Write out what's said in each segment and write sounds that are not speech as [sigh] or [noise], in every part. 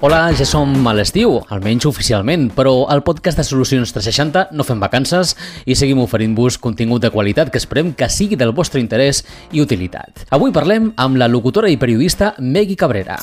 Hola, ja som a l'estiu, almenys oficialment, però al podcast de Solucions 360 no fem vacances i seguim oferint-vos contingut de qualitat que esperem que sigui del vostre interès i utilitat. Avui parlem amb la locutora i periodista Megui Cabrera.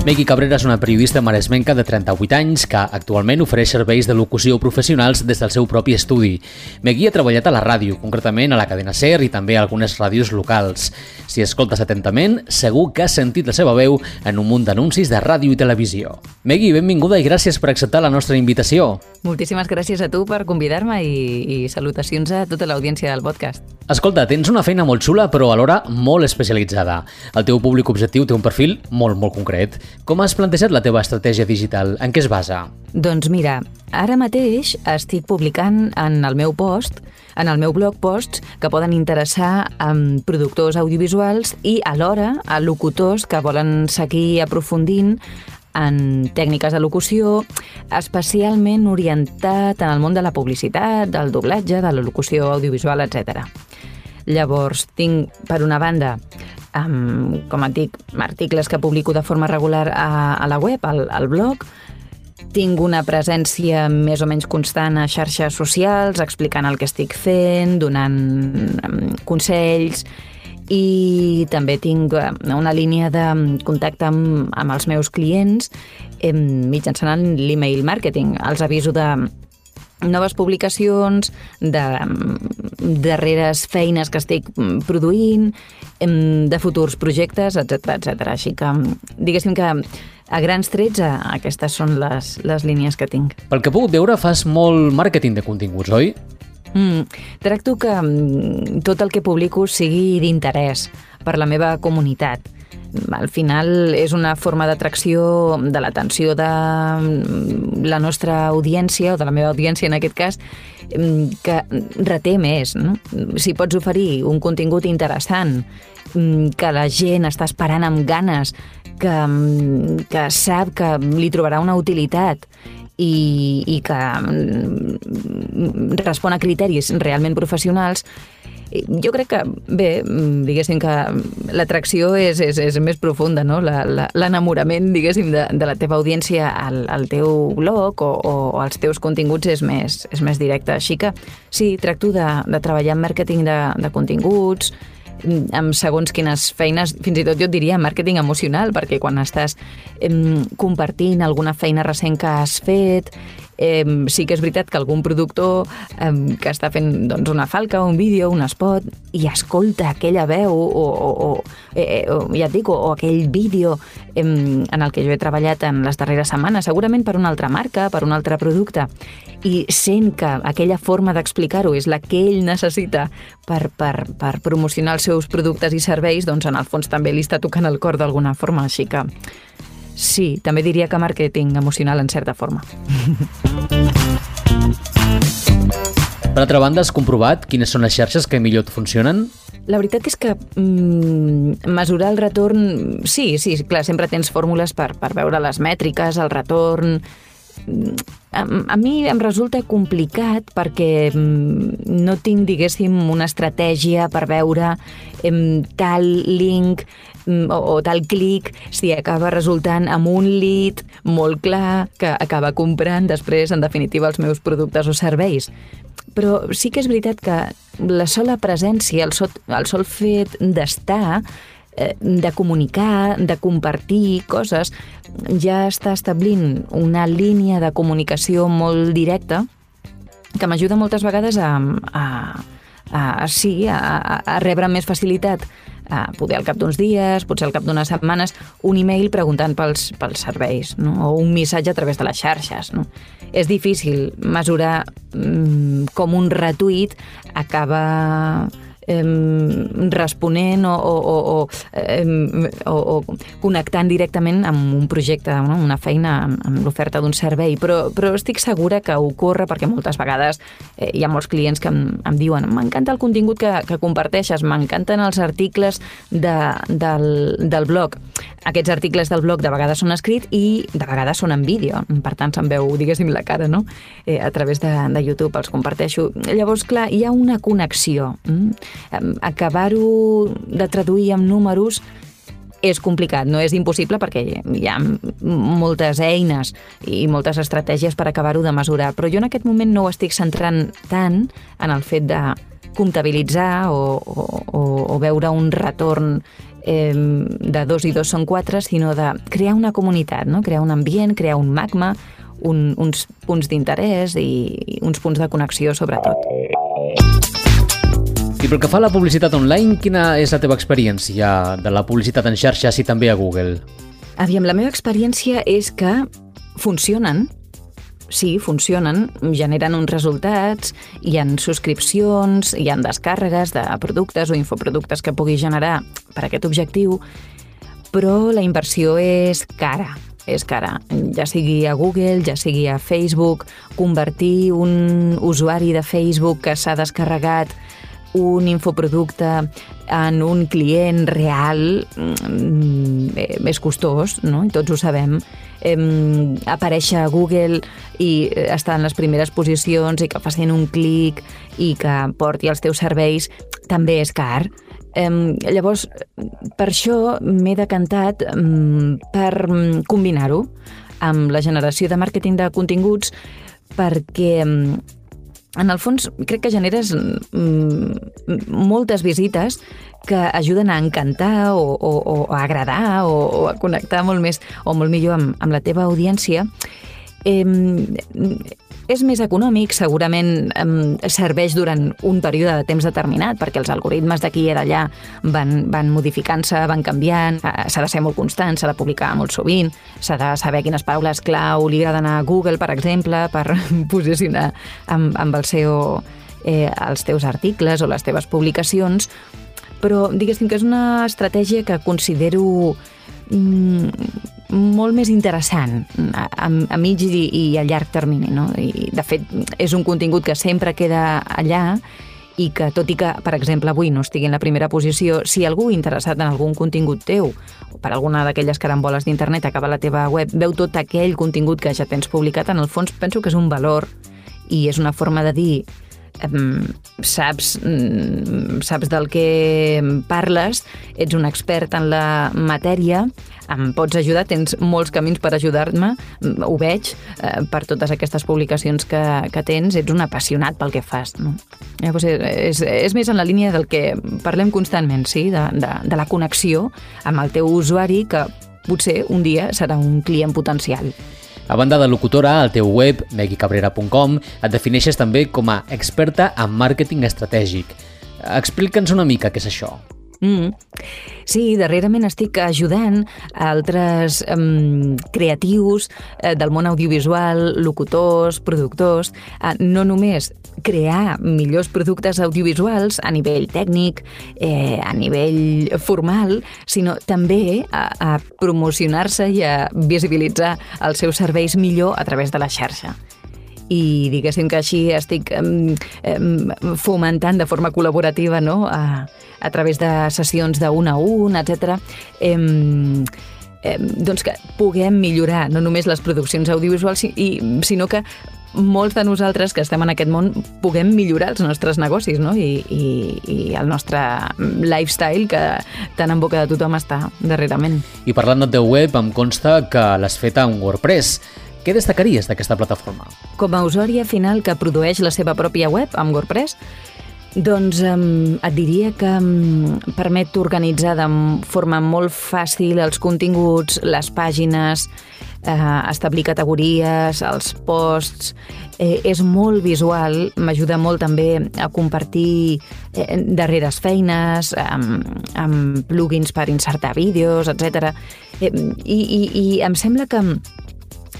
Megui Cabrera és una periodista maresmenca de 38 anys que actualment ofereix serveis de locució professionals des del seu propi estudi. Megui ha treballat a la ràdio, concretament a la cadena SER i també a algunes ràdios locals. Si escoltes atentament, segur que has sentit la seva veu en un munt d'anuncis de ràdio i televisió. Megui, benvinguda i gràcies per acceptar la nostra invitació. Moltíssimes gràcies a tu per convidar-me i, i salutacions a tota l'audiència del podcast. Escolta, tens una feina molt xula però alhora molt especialitzada. El teu públic objectiu té un perfil molt, molt concret. Com has plantejat la teva estratègia digital? En què es basa? Doncs mira, ara mateix estic publicant en el meu post, en el meu blog posts que poden interessar a productors audiovisuals i alhora a locutors que volen seguir aprofundint en tècniques de locució, especialment orientat en el món de la publicitat, del doblatge, de la locució audiovisual, etc. Llavors, tinc, per una banda, um, com et dic, articles que publico de forma regular a, a la web, al, al blog, tinc una presència més o menys constant a xarxes socials, explicant el que estic fent, donant um, consells, i també tinc eh, una línia de contacte amb, amb els meus clients eh, mitjançant l'email marketing. Els aviso de noves publicacions, de darreres feines que estic produint, de futurs projectes, etc etc. Així que, diguéssim que a grans trets, aquestes són les, les línies que tinc. Pel que he pogut veure, fas molt màrqueting de continguts, oi? Mm, tracto que tot el que publico sigui d'interès per la meva comunitat al final és una forma d'atracció de l'atenció de mm, la nostra audiència, o de la meva audiència en aquest cas, mm, que reté més. No? Si pots oferir un contingut interessant, mm, que la gent està esperant amb ganes, que, que sap que li trobarà una utilitat i, i que respon a criteris realment professionals, jo crec que, bé, diguéssim que l'atracció és, és, és més profunda, no? L'enamorament, diguéssim, de, de la teva audiència al, al teu blog o, o als teus continguts és més, és més directe. Així que sí, tracto de, de treballar en màrqueting de, de continguts, amb segons quines feines, fins i tot jo et diria màrqueting emocional, perquè quan estàs eh, compartint alguna feina recent que has fet, eh, sí que és veritat que algun productor eh, que està fent doncs, una falca, un vídeo, un spot, i escolta aquella veu o, o, o, eh, o ja et dic, o, o aquell vídeo eh, en el que jo he treballat en les darreres setmanes, segurament per una altra marca, per un altre producte, i sent que aquella forma d'explicar-ho és la que ell necessita per, per, per promocionar els seus productes i serveis, doncs en el fons també li està tocant el cor d'alguna forma, així que Sí, també diria que màrqueting emocional en certa forma. [laughs] Per altra banda, has comprovat quines són les xarxes que millor et funcionen? La veritat és que mm, mesurar el retorn... Sí, sí, clar, sempre tens fórmules per, per veure les mètriques, el retorn... A, mi em resulta complicat perquè mm, no tinc, diguéssim, una estratègia per veure em, tal link Mm, o, o tal clic si acaba resultant amb un lead molt clar que acaba comprant després, en definitiva, els meus productes o serveis. Però sí que és veritat que la sola presència, el sol, el sol fet d'estar, de comunicar, de compartir coses, ja està establint una línia de comunicació molt directa que m'ajuda moltes vegades a, a, a, a, sí, a, a rebre més facilitat a poder al cap d'uns dies, potser al cap d'unes setmanes, un e-mail preguntant pels, pels serveis, no? o un missatge a través de les xarxes. No? És difícil mesurar mm, com un retuit acaba eh, responent o, o, o, eh, o, o connectant directament amb un projecte, no? una feina, amb, amb l'oferta d'un servei, però, però estic segura que ocorre perquè moltes vegades eh, hi ha molts clients que em, em diuen m'encanta el contingut que, que comparteixes, m'encanten els articles de, del, del blog. Aquests articles del blog de vegades són escrits i de vegades són en vídeo, per tant se'n veu, diguéssim, la cara, no? Eh, a través de, de YouTube els comparteixo. Llavors, clar, hi ha una connexió. Mm? Acabar-ho de traduir en números és complicat, no és impossible perquè hi ha moltes eines i moltes estratègies per acabar-ho de mesurar, però jo en aquest moment no ho estic centrant tant en el fet de comptabilitzar o, o, o veure un retorn eh, de dos i dos són quatre, sinó de crear una comunitat, no? crear un ambient, crear un magma, un, uns punts d'interès i uns punts de connexió, sobretot. I pel que fa a la publicitat online, quina és la teva experiència de la publicitat en xarxes i també a Google? Aviam, la meva experiència és que funcionen, sí, funcionen, generen uns resultats, hi han subscripcions, hi han descàrregues de productes o infoproductes que pugui generar per aquest objectiu, però la inversió és cara, és cara. Ja sigui a Google, ja sigui a Facebook, convertir un usuari de Facebook que s'ha descarregat un infoproducte en un client real mm, eh, és costós, no? i tots ho sabem. Eh, aparèixer a Google i eh, estar en les primeres posicions i que facin un clic i que porti els teus serveis també és car. Eh, llavors, per això m'he decantat eh, per combinar-ho amb la generació de màrqueting de continguts perquè en el fons crec que generes mm, moltes visites que ajuden a encantar o, o, o a agradar o, o a connectar molt més o molt millor amb, amb la teva audiència. Eh, és més econòmic, segurament serveix durant un període de temps determinat, perquè els algoritmes d'aquí i d'allà van, van modificant-se, van canviant, eh, s'ha de ser molt constant, s'ha de publicar molt sovint, s'ha de saber quines paraules clau li agraden a Google, per exemple, per [laughs] posicionar amb, amb el seu, eh, els teus articles o les teves publicacions, però diguéssim que és una estratègia que considero mm, molt més interessant a, a mig i, i a llarg termini. No? I, de fet, és un contingut que sempre queda allà i que, tot i que, per exemple, avui no estigui en la primera posició, si algú interessat en algun contingut teu, o per alguna d'aquelles caramboles d'internet acaba la teva web, veu tot aquell contingut que ja tens publicat, en el fons penso que és un valor i és una forma de dir saps, mm, saps del que parles, ets un expert en la matèria, em pots ajudar, tens molts camins per ajudar-me, mm, ho veig eh, per totes aquestes publicacions que, que tens, ets un apassionat pel que fas. No? Llavors, és, és més en la línia del que parlem constantment, sí? de, de, de la connexió amb el teu usuari que potser un dia serà un client potencial. A banda de locutora, al teu web, meguicabrera.com, et defineixes també com a experta en màrqueting estratègic. Explica'ns una mica què és això. Mm. Sí, darrerament estic ajudant altres um, creatius uh, del món audiovisual, locutors, productors, a no només crear millors productes audiovisuals a nivell tècnic, eh, a nivell formal, sinó també a, a promocionar-se i a visibilitzar els seus serveis millor a través de la xarxa i diguéssim que així estic fomentant de forma col·laborativa no? a, a través de sessions d'un a un, etc. Um, eh, doncs que puguem millorar no només les produccions audiovisuals, i, sinó que molts de nosaltres que estem en aquest món puguem millorar els nostres negocis no? I, i, i el nostre lifestyle que tan en boca de tothom està darrerament. I parlant teu web, em consta que l'has fet en WordPress. Què destacaries d'aquesta plataforma? Com a usuària final que produeix la seva pròpia web amb WordPress, doncs um, et diria que um, permet organitzar de forma molt fàcil els continguts, les pàgines, eh, establir categories, els posts... Eh, és molt visual, m'ajuda molt també a compartir eh, darreres feines, amb, amb plugins per insertar vídeos, etc. Eh, i, i, I em sembla que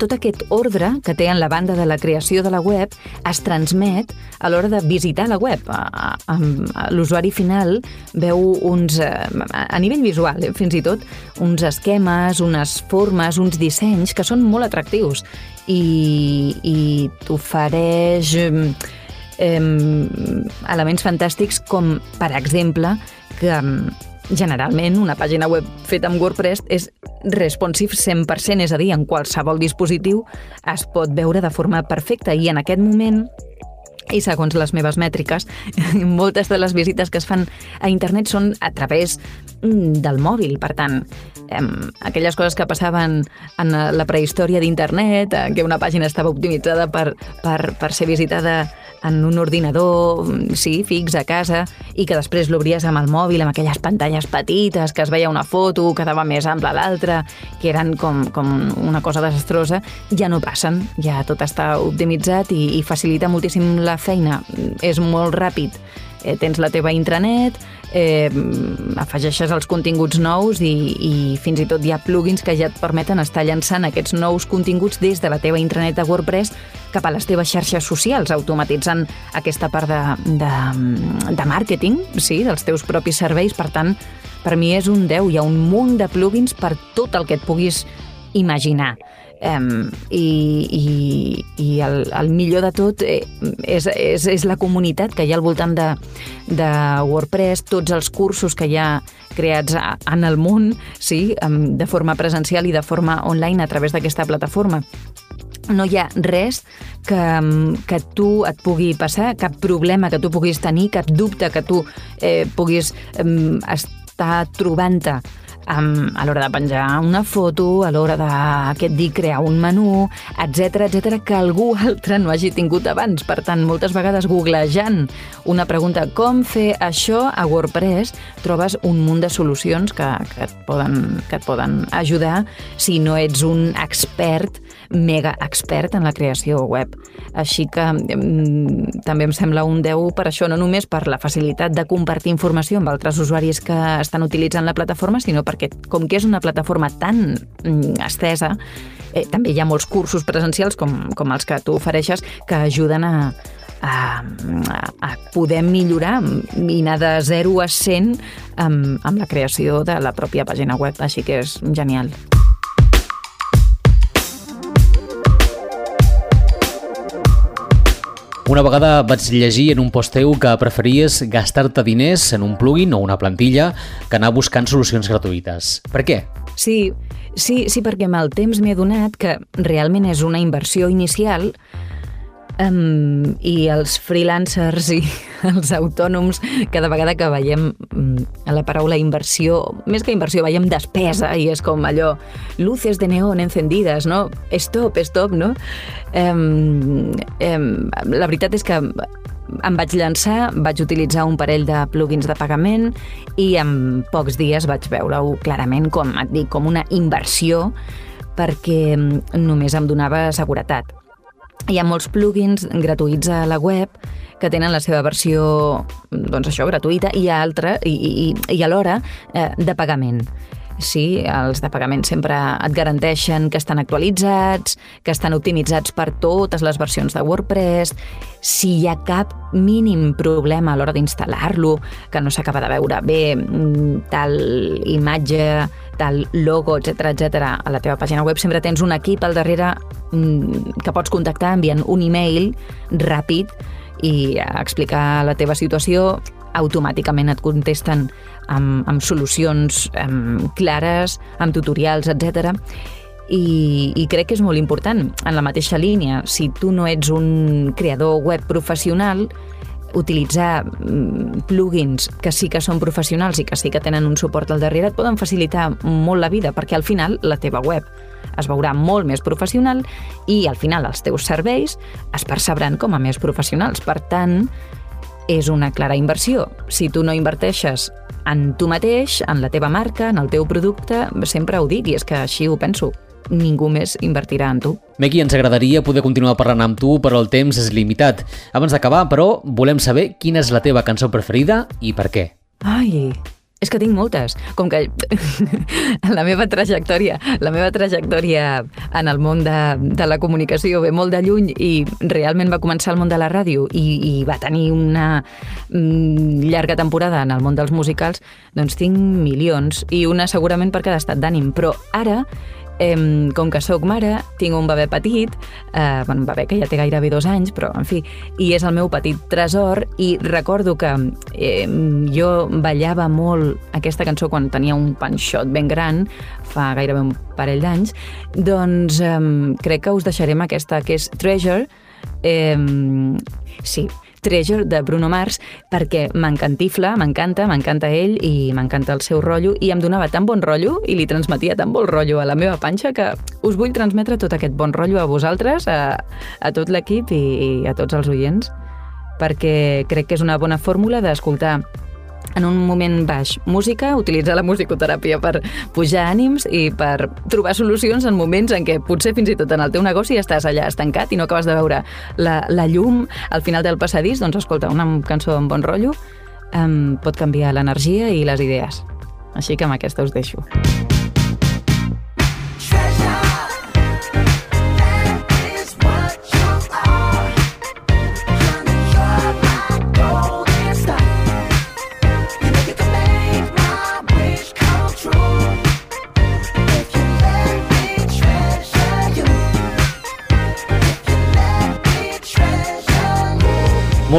tot aquest ordre que té en la banda de la creació de la web es transmet a l'hora de visitar la web. L'usuari final veu uns, eh, a nivell visual, eh, fins i tot, uns esquemes, unes formes, uns dissenys que són molt atractius i, i t'ofereix eh, elements fantàstics com, per exemple, que Generalment, una pàgina web feta amb WordPress és responsive 100%, és a dir, en qualsevol dispositiu es pot veure de forma perfecta i en aquest moment i segons les meves mètriques, [laughs] moltes de les visites que es fan a internet són a través mm, del mòbil. Per tant, aquelles coses que passaven en la prehistòria d'internet, eh, que una pàgina estava optimitzada per, per, per ser visitada en un ordinador, sí, fix a casa, i que després l'obries amb el mòbil, amb aquelles pantalles petites, que es veia una foto, quedava més ampla l'altra, que eren com, com una cosa desastrosa, ja no passen, ja tot està optimitzat i, i facilita moltíssim la feina. És molt ràpid, eh, tens la teva intranet, eh, afegeixes els continguts nous i, i fins i tot hi ha plugins que ja et permeten estar llançant aquests nous continguts des de la teva intranet de WordPress cap a les teves xarxes socials, automatitzant aquesta part de, de, de màrqueting, sí, dels teus propis serveis. Per tant, per mi és un 10. Hi ha un munt de plugins per tot el que et puguis imaginar. Um, i, i, i el, el millor de tot eh, és, és, és la comunitat que hi ha al voltant de, de WordPress, tots els cursos que hi ha creats en el món, sí, um, de forma presencial i de forma online a través d'aquesta plataforma no hi ha res que, que tu et pugui passar, cap problema que tu puguis tenir, cap dubte que tu eh, puguis eh, estar trobant-te um, a l'hora de penjar una foto, a l'hora de, què et dic, crear un menú, etc etc que algú [laughs] altre no hagi tingut abans. Per tant, moltes vegades googlejant una pregunta com fer això a WordPress, trobes un munt de solucions que, que, et, poden, que et poden ajudar si no ets un expert, mega expert en la creació web. Així que també em sembla un 10 per això, no només per la facilitat de compartir informació amb altres usuaris que estan utilitzant la plataforma, sinó per perquè com que és una plataforma tan mm, estesa, eh, també hi ha molts cursos presencials com, com els que tu ofereixes que ajuden a, a, a poder millorar i anar de 0 a 100 amb, amb la creació de la pròpia pàgina web, així que és genial. Una vegada vaig llegir en un post teu que preferies gastar-te diners en un plugin o una plantilla que anar buscant solucions gratuïtes. Per què? Sí, sí, sí perquè amb el temps m'he adonat que realment és una inversió inicial Um, I els freelancers i [laughs] els autònoms, cada vegada que veiem um, la paraula inversió, més que inversió, veiem despesa i és com allò, luces de neón encendides, no? Stop, stop, no? Um, um, la veritat és que em vaig llançar, vaig utilitzar un parell de plugins de pagament i en pocs dies vaig veure-ho clarament com, et dic, com una inversió perquè només em donava seguretat hi ha molts plugins gratuïts a la web que tenen la seva versió, doncs això, gratuïta, i altra, i, i, i alhora, eh, de pagament. Sí, els de pagament sempre et garanteixen que estan actualitzats, que estan optimitzats per totes les versions de WordPress. Si hi ha cap mínim problema a l'hora d'instal·lar-lo, que no s'acaba de veure bé mm, tal imatge, tal logo, etc etc a la teva pàgina web, sempre tens un equip al darrere mm, que pots contactar enviant un e-mail ràpid i explicar la teva situació automàticament et contesten amb, amb solucions amb clares, amb tutorials, etc. I, I crec que és molt important. En la mateixa línia, si tu no ets un creador web professional, utilitzar mm, plugins que sí que són professionals i que sí que tenen un suport al darrere et poden facilitar molt la vida, perquè al final la teva web es veurà molt més professional i al final els teus serveis es percebran com a més professionals. Per tant, és una clara inversió. Si tu no inverteixes en tu mateix, en la teva marca, en el teu producte, sempre ho dic i és que així ho penso ningú més invertirà en tu. Megui, ens agradaria poder continuar parlant amb tu, però el temps és limitat. Abans d'acabar, però, volem saber quina és la teva cançó preferida i per què. Ai, és que tinc moltes. Com que [laughs] la meva trajectòria, la meva trajectòria en el món de, de la comunicació ve molt de lluny i realment va començar al món de la ràdio i, i va tenir una mm, llarga temporada en el món dels musicals, doncs tinc milions i una segurament per cada estat d'ànim. Però ara Eh, com que sóc mare, tinc un bebè petit, eh, bueno, un bebè que ja té gairebé dos anys, però, en fi, i és el meu petit tresor, i recordo que eh, jo ballava molt aquesta cançó quan tenia un panxot ben gran, fa gairebé un parell d'anys, doncs eh, crec que us deixarem aquesta, que és Treasure, Eh, sí, Treasure de Bruno Mars perquè m'encantifla, m'encanta, m'encanta ell i m'encanta el seu rotllo i em donava tan bon rotllo i li transmetia tan bon rotllo a la meva panxa que us vull transmetre tot aquest bon rotllo a vosaltres, a, a tot l'equip i, i a tots els oients perquè crec que és una bona fórmula d'escoltar en un moment baix música, utilitzar la musicoteràpia per pujar ànims i per trobar solucions en moments en què potser fins i tot en el teu negoci estàs allà estancat i no acabes de veure la, la llum al final del passadís, doncs escolta, una cançó amb bon rotllo um, pot canviar l'energia i les idees. Així que amb aquesta us deixo.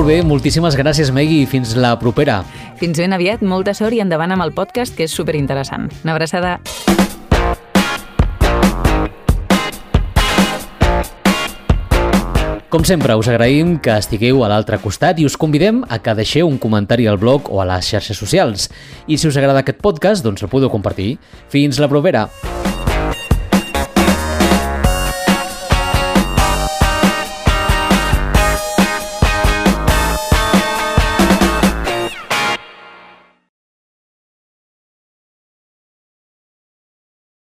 Molt bé, moltíssimes gràcies, Megui, i fins la propera. Fins ben aviat, molta sort i endavant amb el podcast, que és superinteressant. Una abraçada. Com sempre, us agraïm que estigueu a l'altre costat i us convidem a que deixeu un comentari al blog o a les xarxes socials. I si us agrada aquest podcast, doncs el podeu compartir. Fins la propera!